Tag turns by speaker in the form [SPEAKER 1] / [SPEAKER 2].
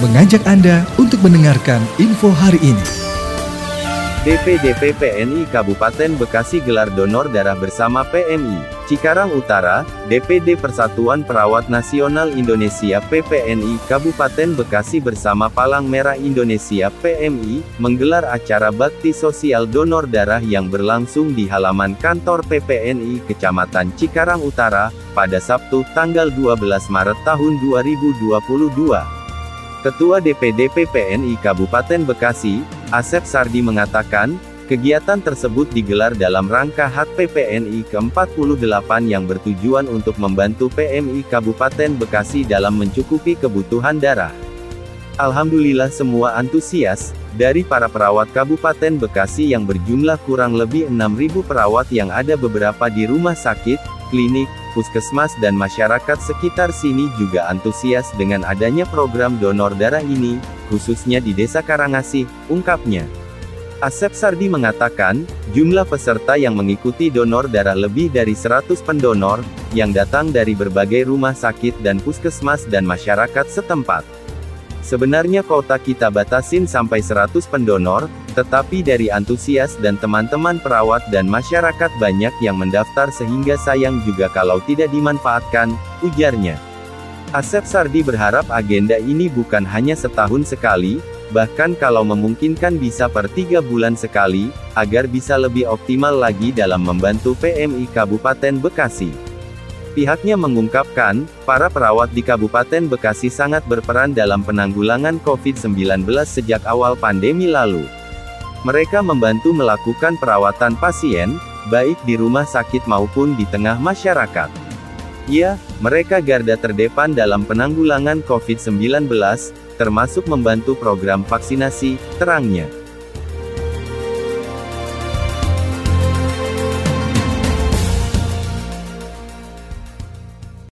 [SPEAKER 1] mengajak Anda untuk mendengarkan info hari ini.
[SPEAKER 2] DPDP PNI Kabupaten Bekasi gelar donor darah bersama PMI. Cikarang Utara, DPD Persatuan Perawat Nasional Indonesia PPNI Kabupaten Bekasi bersama Palang Merah Indonesia PMI, menggelar acara bakti sosial donor darah yang berlangsung di halaman kantor PPNI Kecamatan Cikarang Utara, pada Sabtu, tanggal 12 Maret tahun 2022. Ketua DPD PPNI Kabupaten Bekasi, Asep Sardi mengatakan, kegiatan tersebut digelar dalam rangka hak PPNI ke-48 yang bertujuan untuk membantu PMI Kabupaten Bekasi dalam mencukupi kebutuhan darah. Alhamdulillah semua antusias, dari para perawat Kabupaten Bekasi yang berjumlah kurang lebih 6.000 perawat yang ada beberapa di rumah sakit, klinik, puskesmas dan masyarakat sekitar sini juga antusias dengan adanya program donor darah ini, khususnya di Desa Karangasih, ungkapnya. Asep Sardi mengatakan, jumlah peserta yang mengikuti donor darah lebih dari 100 pendonor, yang datang dari berbagai rumah sakit dan puskesmas dan masyarakat setempat. Sebenarnya kota kita batasin sampai 100 pendonor, tetapi dari antusias dan teman-teman perawat dan masyarakat banyak yang mendaftar sehingga sayang juga kalau tidak dimanfaatkan, ujarnya. Asep Sardi berharap agenda ini bukan hanya setahun sekali, bahkan kalau memungkinkan bisa per tiga bulan sekali, agar bisa lebih optimal lagi dalam membantu PMI Kabupaten Bekasi. Pihaknya mengungkapkan, para perawat di Kabupaten Bekasi sangat berperan dalam penanggulangan COVID-19 sejak awal pandemi lalu. Mereka membantu melakukan perawatan pasien, baik di rumah sakit maupun di tengah masyarakat. Ya, mereka garda terdepan dalam penanggulangan COVID-19, termasuk membantu program vaksinasi, terangnya.